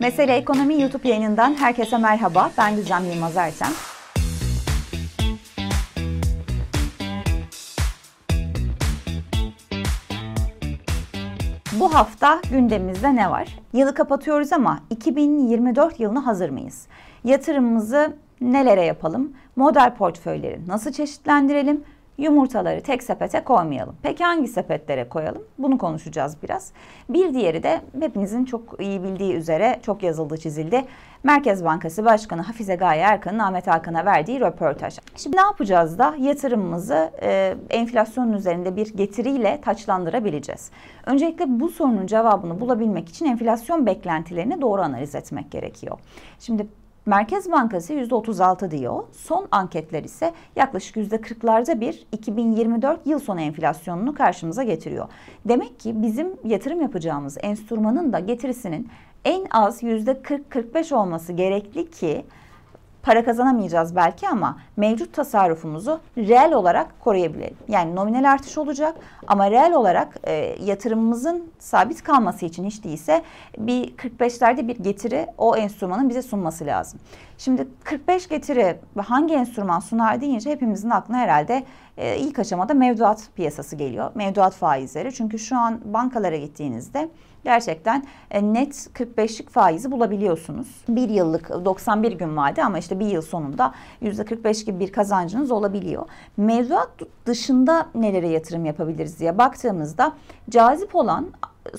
Mesele Ekonomi YouTube yayınından herkese merhaba. Ben Gizem Yılmaz Ertem. Bu hafta gündemimizde ne var? Yılı kapatıyoruz ama 2024 yılına hazır mıyız? Yatırımımızı nelere yapalım? Model portföyleri nasıl çeşitlendirelim? Yumurtaları tek sepete koymayalım. Peki hangi sepetlere koyalım? Bunu konuşacağız biraz. Bir diğeri de hepinizin çok iyi bildiği üzere çok yazıldı çizildi. Merkez Bankası Başkanı Hafize Gaye Erkan'ın Ahmet Hakan'a verdiği röportaj. Şimdi ne yapacağız da yatırımımızı e, enflasyonun üzerinde bir getiriyle taçlandırabileceğiz? Öncelikle bu sorunun cevabını bulabilmek için enflasyon beklentilerini doğru analiz etmek gerekiyor. Şimdi Merkez Bankası %36 diyor. Son anketler ise yaklaşık %40'larda bir 2024 yıl sonu enflasyonunu karşımıza getiriyor. Demek ki bizim yatırım yapacağımız enstrümanın da getirisinin en az %40-45 olması gerekli ki para kazanamayacağız belki ama mevcut tasarrufumuzu reel olarak koruyabilelim. Yani nominal artış olacak ama reel olarak e, yatırımımızın sabit kalması için hiç değilse bir 45'lerde bir getiri o enstrümanın bize sunması lazım. Şimdi 45 getiri hangi enstrüman sunar deyince hepimizin aklına herhalde e, ilk aşamada mevduat piyasası geliyor. Mevduat faizleri. Çünkü şu an bankalara gittiğinizde gerçekten e, net 45'lik faizi bulabiliyorsunuz. Bir yıllık 91 gün vade ama işte bir yıl sonunda %45 gibi bir kazancınız olabiliyor. Mevduat dışında nelere yatırım yapabiliriz diye baktığımızda cazip olan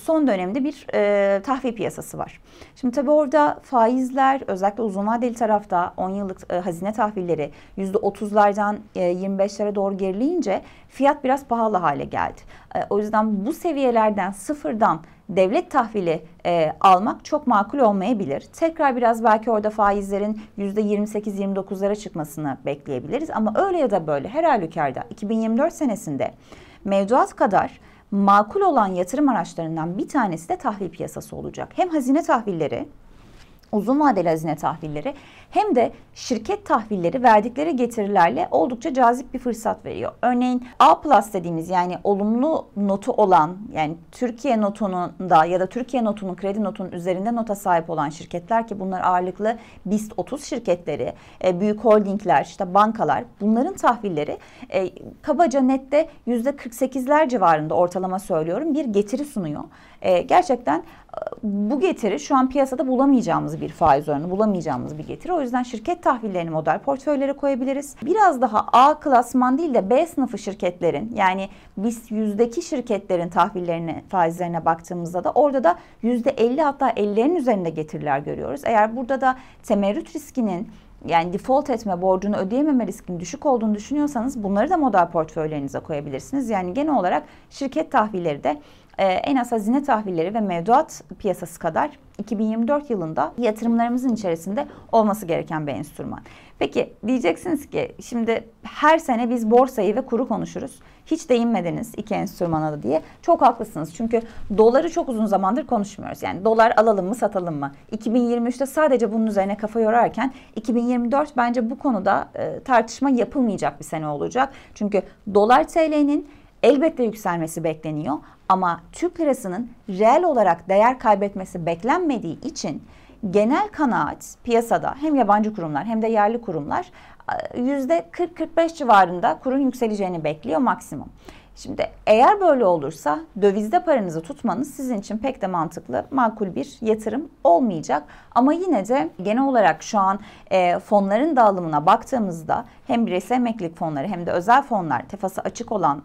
son dönemde bir e, tahvil piyasası var. Şimdi tabii orada faizler özellikle uzun vadeli tarafta 10 yıllık e, hazine tahvilleri %30'lardan e, 25'lere doğru gerileyince fiyat biraz pahalı hale geldi. E, o yüzden bu seviyelerden sıfırdan devlet tahvili e, almak çok makul olmayabilir. Tekrar biraz belki orada faizlerin %28-29'lara çıkmasını bekleyebiliriz. Ama öyle ya da böyle her halükarda 2024 senesinde mevduat kadar makul olan yatırım araçlarından bir tanesi de tahvil piyasası olacak. Hem hazine tahvilleri uzun vadeli hazine tahvilleri hem de şirket tahvilleri verdikleri getirilerle oldukça cazip bir fırsat veriyor. Örneğin A plus dediğimiz yani olumlu notu olan yani Türkiye notunun da ya da Türkiye notunun kredi notunun üzerinde nota sahip olan şirketler ki bunlar ağırlıklı BIST 30 şirketleri, e, büyük holdingler, işte bankalar bunların tahvilleri e, kabaca nette %48'ler civarında ortalama söylüyorum bir getiri sunuyor. E, gerçekten bu getiri şu an piyasada bulamayacağımız bir faiz oranı, bulamayacağımız bir getiri. O yüzden şirket tahvillerini model portföylere koyabiliriz. Biraz daha A klasman değil de B sınıfı şirketlerin yani biz yüzdeki şirketlerin tahvillerine, faizlerine baktığımızda da orada da yüzde 50 hatta 50'lerin üzerinde getiriler görüyoruz. Eğer burada da temerrüt riskinin yani default etme, borcunu ödeyememe riskinin düşük olduğunu düşünüyorsanız bunları da model portföylerinize koyabilirsiniz. Yani genel olarak şirket tahvilleri de e, en az hazine tahvilleri ve mevduat piyasası kadar 2024 yılında yatırımlarımızın içerisinde olması gereken bir enstrüman. Peki diyeceksiniz ki şimdi her sene biz borsayı ve kuru konuşuruz. Hiç değinmediniz iki enstrümana da diye. Çok haklısınız. Çünkü doları çok uzun zamandır konuşmuyoruz. Yani dolar alalım mı satalım mı? 2023'te sadece bunun üzerine kafa yorarken 2024 bence bu konuda e, tartışma yapılmayacak bir sene olacak. Çünkü dolar TL'nin elbette yükselmesi bekleniyor ama Türk lirasının reel olarak değer kaybetmesi beklenmediği için genel kanaat piyasada hem yabancı kurumlar hem de yerli kurumlar %40-45 civarında kurun yükseleceğini bekliyor maksimum. Şimdi eğer böyle olursa dövizde paranızı tutmanız sizin için pek de mantıklı, makul bir yatırım olmayacak. Ama yine de genel olarak şu an e, fonların dağılımına baktığımızda hem bireysel emeklilik fonları hem de özel fonlar tefası açık olan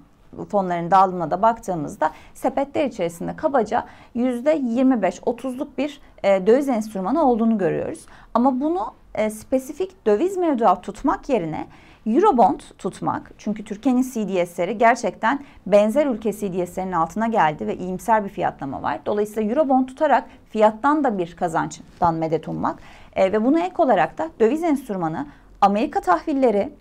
fonların dağılımına da baktığımızda sepetler içerisinde kabaca %25-30'luk bir e, döviz enstrümanı olduğunu görüyoruz. Ama bunu e, spesifik döviz mevduat tutmak yerine Eurobond tutmak çünkü Türkiye'nin CDS'leri gerçekten benzer ülke CDS'lerinin altına geldi ve iyimser bir fiyatlama var. Dolayısıyla Eurobond tutarak fiyattan da bir kazançtan medet ummak e, ve buna ek olarak da döviz enstrümanı Amerika tahvilleri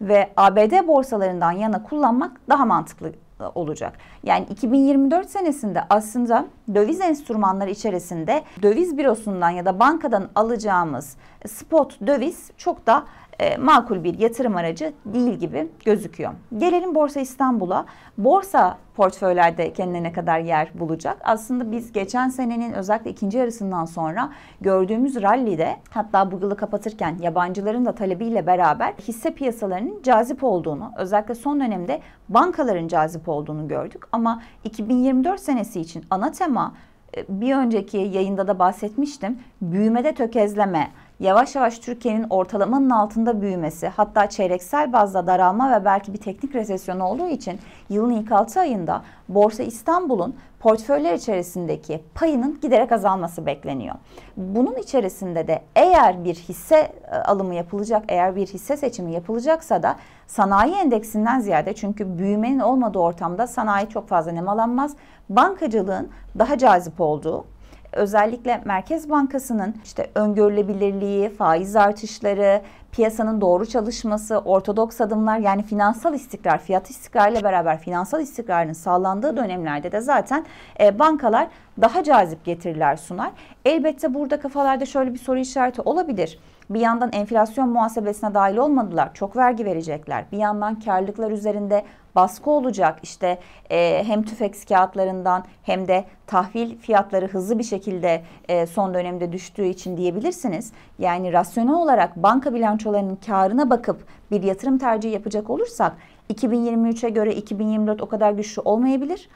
ve ABD borsalarından yana kullanmak daha mantıklı olacak. Yani 2024 senesinde aslında döviz enstrümanları içerisinde döviz bürosundan ya da bankadan alacağımız spot döviz çok da e, makul bir yatırım aracı değil gibi gözüküyor. Gelelim Borsa İstanbul'a. Borsa portföylerde kendine ne kadar yer bulacak? Aslında biz geçen senenin özellikle ikinci yarısından sonra gördüğümüz rallide hatta bu yılı kapatırken yabancıların da talebiyle beraber hisse piyasalarının cazip olduğunu özellikle son dönemde bankaların cazip olduğunu gördük. Ama 2024 senesi için ana tema e, bir önceki yayında da bahsetmiştim. Büyümede tökezleme, yavaş yavaş Türkiye'nin ortalamanın altında büyümesi, hatta çeyreksel bazda daralma ve belki bir teknik resesyon olduğu için yılın ilk 6 ayında Borsa İstanbul'un portföyler içerisindeki payının giderek azalması bekleniyor. Bunun içerisinde de eğer bir hisse e, alımı yapılacak, eğer bir hisse seçimi yapılacaksa da sanayi endeksinden ziyade çünkü büyümenin olmadığı ortamda sanayi çok fazla nemalanmaz. Bankacılığın daha cazip olduğu özellikle Merkez Bankası'nın işte öngörülebilirliği, faiz artışları, piyasanın doğru çalışması, ortodoks adımlar yani finansal istikrar, fiyat istikrarıyla beraber finansal istikrarın sağlandığı dönemlerde de zaten e, bankalar daha cazip getiriler sunar. Elbette burada kafalarda şöyle bir soru işareti olabilir. Bir yandan enflasyon muhasebesine dahil olmadılar. Çok vergi verecekler. Bir yandan karlılıklar üzerinde baskı olacak. İşte e, hem tüfek kağıtlarından hem de tahvil fiyatları hızlı bir şekilde e, son dönemde düştüğü için diyebilirsiniz. Yani rasyonel olarak banka bilançolarının karına bakıp bir yatırım tercihi yapacak olursak 2023'e göre 2024 o kadar güçlü olmayabilir.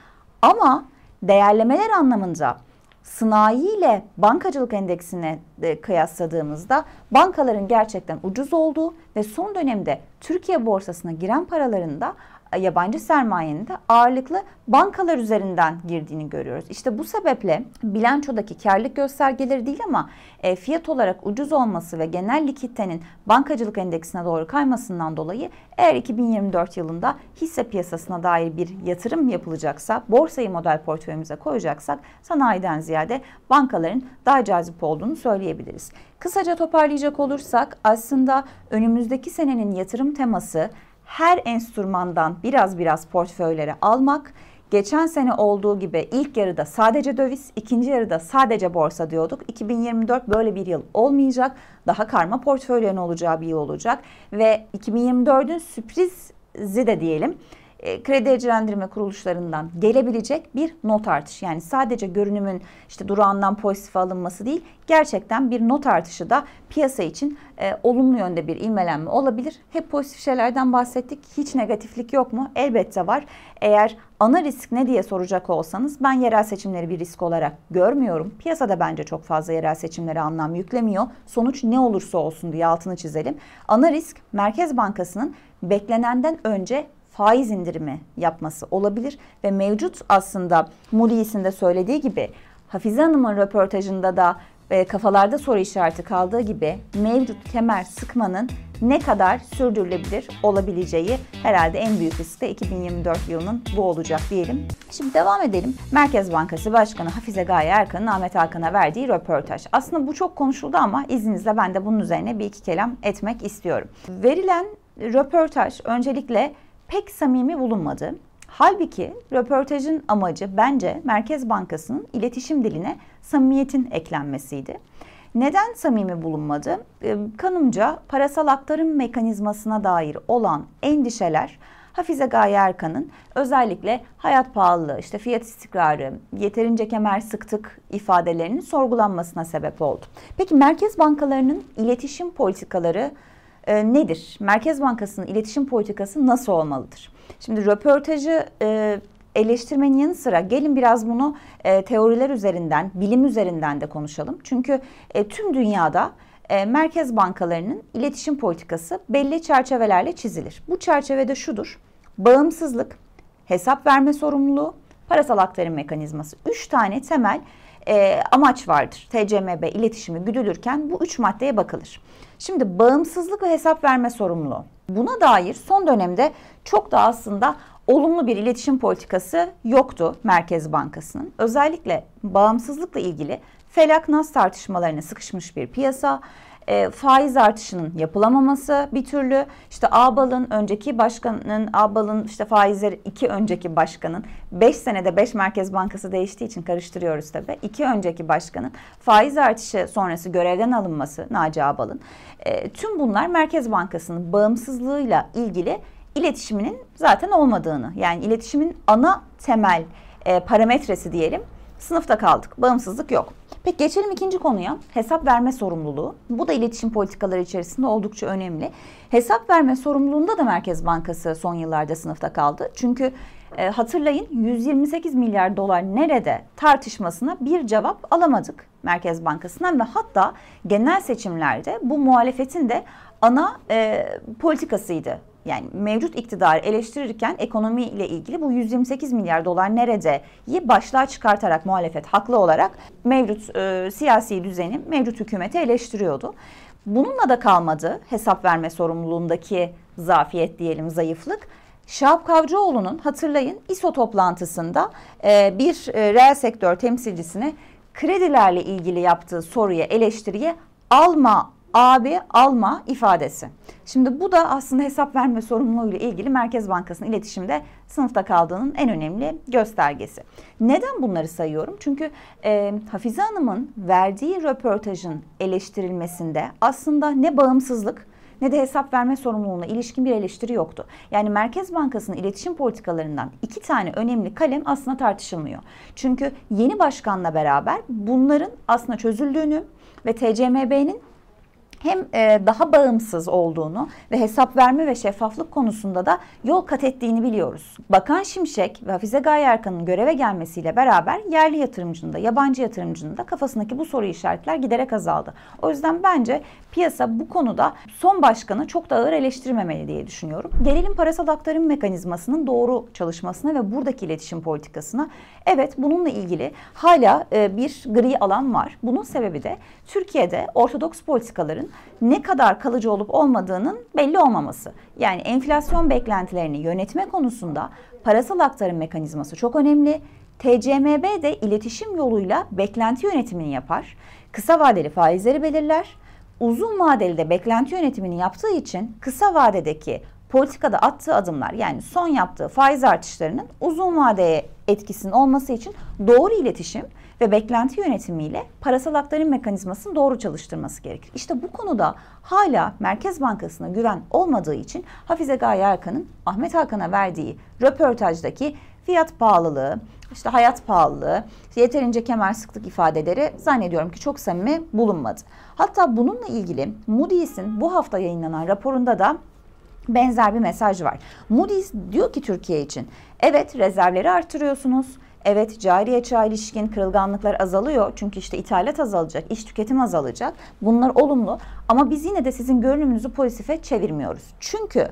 Ama değerlemeler anlamında sanayi ile bankacılık endeksine e, kıyasladığımızda bankaların gerçekten ucuz olduğu ve son dönemde Türkiye borsasına giren paraların da yabancı sermayenin de ağırlıklı bankalar üzerinden girdiğini görüyoruz. İşte bu sebeple bilançodaki karlılık göstergeleri değil ama e, fiyat olarak ucuz olması ve genel likiditenin bankacılık endeksine doğru kaymasından dolayı eğer 2024 yılında hisse piyasasına dair bir yatırım yapılacaksa, borsayı model portföyümüze koyacaksak sanayiden ziyade bankaların daha cazip olduğunu söyleyebiliriz. Kısaca toparlayacak olursak aslında önümüzdeki senenin yatırım teması her enstrümandan biraz biraz portföylere almak. Geçen sene olduğu gibi ilk yarıda sadece döviz, ikinci yarıda sadece borsa diyorduk. 2024 böyle bir yıl olmayacak. Daha karma portföylerin olacağı bir yıl olacak. Ve 2024'ün sürprizi de diyelim e, kredi ecelendirme kuruluşlarından gelebilecek bir not artışı. Yani sadece görünümün işte durağından pozitif alınması değil, gerçekten bir not artışı da piyasa için e, olumlu yönde bir ilmelenme olabilir. Hep pozitif şeylerden bahsettik. Hiç negatiflik yok mu? Elbette var. Eğer ana risk ne diye soracak olsanız ben yerel seçimleri bir risk olarak görmüyorum. Piyasada bence çok fazla yerel seçimlere anlam yüklemiyor. Sonuç ne olursa olsun diye altını çizelim. Ana risk Merkez Bankası'nın beklenenden önce faiz indirimi yapması olabilir ve mevcut aslında Moody's'in de söylediği gibi Hafize Hanım'ın röportajında da e, kafalarda soru işareti kaldığı gibi mevcut kemer sıkmanın ne kadar sürdürülebilir olabileceği herhalde en büyük risk de 2024 yılının bu olacak diyelim. Şimdi devam edelim. Merkez Bankası Başkanı Hafize Gaye Erkan'ın Ahmet Hakan'a verdiği röportaj. Aslında bu çok konuşuldu ama izninizle ben de bunun üzerine bir iki kelam etmek istiyorum. Verilen röportaj öncelikle pek samimi bulunmadı. Halbuki röportajın amacı bence Merkez Bankası'nın iletişim diline samimiyetin eklenmesiydi. Neden samimi bulunmadı? Ee, kanımca parasal aktarım mekanizmasına dair olan endişeler Hafize Gaye Erkan'ın özellikle hayat pahalılığı, işte fiyat istikrarı, yeterince kemer sıktık ifadelerinin sorgulanmasına sebep oldu. Peki merkez bankalarının iletişim politikaları e, nedir? Merkez Bankası'nın iletişim politikası nasıl olmalıdır? Şimdi röportajı e, eleştirmenin yanı sıra gelin biraz bunu e, teoriler üzerinden, bilim üzerinden de konuşalım. Çünkü e, tüm dünyada e, merkez bankalarının iletişim politikası belli çerçevelerle çizilir. Bu çerçevede şudur. Bağımsızlık, hesap verme sorumluluğu, parasal aktarım mekanizması. Üç tane temel e, amaç vardır. TCMB iletişimi güdülürken bu üç maddeye bakılır. Şimdi bağımsızlık ve hesap verme sorumluluğu. Buna dair son dönemde çok da aslında olumlu bir iletişim politikası yoktu Merkez Bankası'nın. Özellikle bağımsızlıkla ilgili felak nas tartışmalarına sıkışmış bir piyasa. E, faiz artışının yapılamaması bir türlü. İşte Ağbal'ın önceki başkanın Ağbal'ın işte faizleri iki önceki başkanın 5 senede 5 Merkez Bankası değiştiği için karıştırıyoruz tabi. iki önceki başkanın faiz artışı sonrası görevden alınması Naci Ağbal'ın. E, tüm bunlar Merkez Bankası'nın bağımsızlığıyla ilgili iletişiminin zaten olmadığını yani iletişimin ana temel e, parametresi diyelim sınıfta kaldık. Bağımsızlık yok. Peki geçelim ikinci konuya. Hesap verme sorumluluğu. Bu da iletişim politikaları içerisinde oldukça önemli. Hesap verme sorumluluğunda da Merkez Bankası son yıllarda sınıfta kaldı. Çünkü e, hatırlayın 128 milyar dolar nerede tartışmasına bir cevap alamadık Merkez Bankası'ndan ve hatta genel seçimlerde bu muhalefetin de ana e, politikasıydı yani mevcut iktidarı eleştirirken ekonomi ile ilgili bu 128 milyar dolar neredeyi başlığa çıkartarak muhalefet haklı olarak mevcut e, siyasi düzeni, mevcut hükümeti eleştiriyordu. Bununla da kalmadı hesap verme sorumluluğundaki zafiyet diyelim zayıflık. Şahap Kavcıoğlu'nun hatırlayın İSO toplantısında e, bir e, reel sektör temsilcisine kredilerle ilgili yaptığı soruya, eleştiriye alma abi alma ifadesi. Şimdi bu da aslında hesap verme sorumluluğuyla ilgili Merkez Bankası'nın iletişimde sınıfta kaldığının en önemli göstergesi. Neden bunları sayıyorum? Çünkü e, Hafize Hanım'ın verdiği röportajın eleştirilmesinde aslında ne bağımsızlık ne de hesap verme sorumluluğuna ilişkin bir eleştiri yoktu. Yani Merkez Bankası'nın iletişim politikalarından iki tane önemli kalem aslında tartışılmıyor. Çünkü yeni başkanla beraber bunların aslında çözüldüğünü ve TCMB'nin hem e, daha bağımsız olduğunu ve hesap verme ve şeffaflık konusunda da yol kat ettiğini biliyoruz. Bakan Şimşek ve Hafize Gaye Erkan'ın göreve gelmesiyle beraber yerli yatırımcının da yabancı yatırımcının da kafasındaki bu soru işaretler giderek azaldı. O yüzden bence piyasa bu konuda son başkanı çok da ağır eleştirmemeli diye düşünüyorum. Gelelim parasal aktarım mekanizmasının doğru çalışmasına ve buradaki iletişim politikasına. Evet bununla ilgili hala e, bir gri alan var. Bunun sebebi de Türkiye'de ortodoks politikaların ne kadar kalıcı olup olmadığının belli olmaması. Yani enflasyon beklentilerini yönetme konusunda parasal aktarım mekanizması çok önemli. TCMB de iletişim yoluyla beklenti yönetimini yapar. Kısa vadeli faizleri belirler. Uzun vadeli de beklenti yönetimini yaptığı için kısa vadedeki politikada attığı adımlar yani son yaptığı faiz artışlarının uzun vadeye etkisinin olması için doğru iletişim ve beklenti yönetimiyle parasal aktarım mekanizmasını doğru çalıştırması gerekir. İşte bu konuda hala Merkez Bankası'na güven olmadığı için Hafize Gaye Erkan'ın Ahmet Hakan'a verdiği röportajdaki fiyat pahalılığı, işte hayat pahalılığı, yeterince kemer sıktık ifadeleri zannediyorum ki çok samimi bulunmadı. Hatta bununla ilgili Moody's'in bu hafta yayınlanan raporunda da benzer bir mesaj var. Moody's diyor ki Türkiye için evet rezervleri artırıyorsunuz. Evet cari açığa ilişkin kırılganlıklar azalıyor. Çünkü işte ithalat azalacak, iş tüketim azalacak. Bunlar olumlu ama biz yine de sizin görünümünüzü pozitife çevirmiyoruz. Çünkü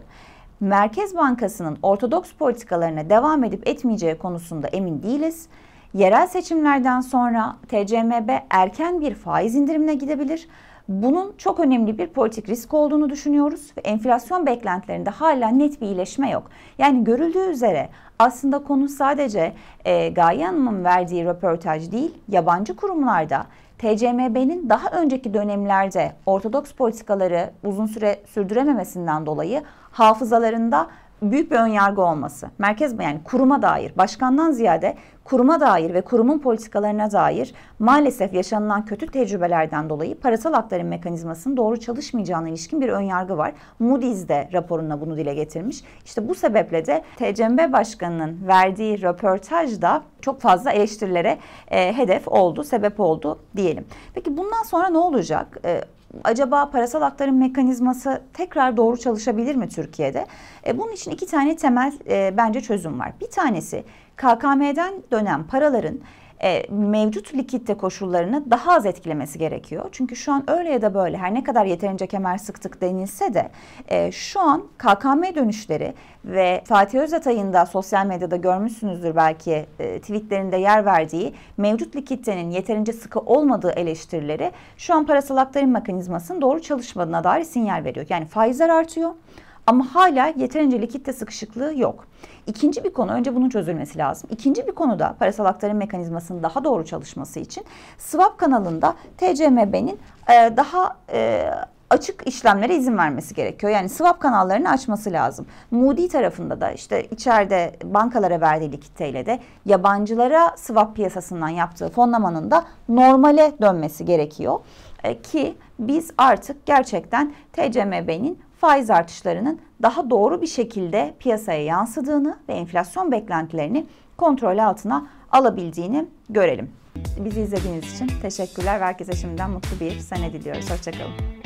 Merkez Bankası'nın ortodoks politikalarına devam edip etmeyeceği konusunda emin değiliz. Yerel seçimlerden sonra TCMB erken bir faiz indirimine gidebilir. Bunun çok önemli bir politik risk olduğunu düşünüyoruz ve enflasyon beklentilerinde hala net bir iyileşme yok. Yani görüldüğü üzere aslında konu sadece e, Gaye Hanım'ın verdiği röportaj değil, yabancı kurumlarda TCMB'nin daha önceki dönemlerde ortodoks politikaları uzun süre sürdürememesinden dolayı hafızalarında büyük bir önyargı olması. Merkez yani kuruma dair, başkandan ziyade kuruma dair ve kurumun politikalarına dair maalesef yaşanılan kötü tecrübelerden dolayı parasal aktarım mekanizmasının doğru çalışmayacağına ilişkin bir önyargı var. Moody's de raporunda bunu dile getirmiş. İşte bu sebeple de TCMB Başkanı'nın verdiği röportajda çok fazla eleştirilere e, hedef oldu, sebep oldu diyelim. Peki bundan sonra ne olacak? E, acaba parasal aktarım mekanizması tekrar doğru çalışabilir mi Türkiye'de? E, bunun için iki tane temel e, bence çözüm var. Bir tanesi KKM'den dönen paraların e, mevcut likitte koşullarını daha az etkilemesi gerekiyor. Çünkü şu an öyle ya da böyle her ne kadar yeterince kemer sıktık denilse de e, şu an KKM dönüşleri ve Fatih Özatay'ın da sosyal medyada görmüşsünüzdür belki e, tweetlerinde yer verdiği mevcut likiditenin yeterince sıkı olmadığı eleştirileri şu an parasal aktarım mekanizmasının doğru çalışmadığına dair sinyal veriyor. Yani faizler artıyor Ama hala yeterince likitte sıkışıklığı yok. İkinci bir konu, önce bunun çözülmesi lazım. İkinci bir konu da parasal aktarım mekanizmasının daha doğru çalışması için swap kanalında TCMB'nin e, daha e, açık işlemlere izin vermesi gerekiyor. Yani swap kanallarını açması lazım. Moody tarafında da işte içeride bankalara verdiği likiditeyle de yabancılara swap piyasasından yaptığı fonlamanın da normale dönmesi gerekiyor. E, ki biz artık gerçekten TCMB'nin faiz artışlarının daha doğru bir şekilde piyasaya yansıdığını ve enflasyon beklentilerini kontrol altına alabildiğini görelim. Bizi izlediğiniz için teşekkürler. Herkese şimdiden mutlu bir sene diliyoruz. Hoşçakalın.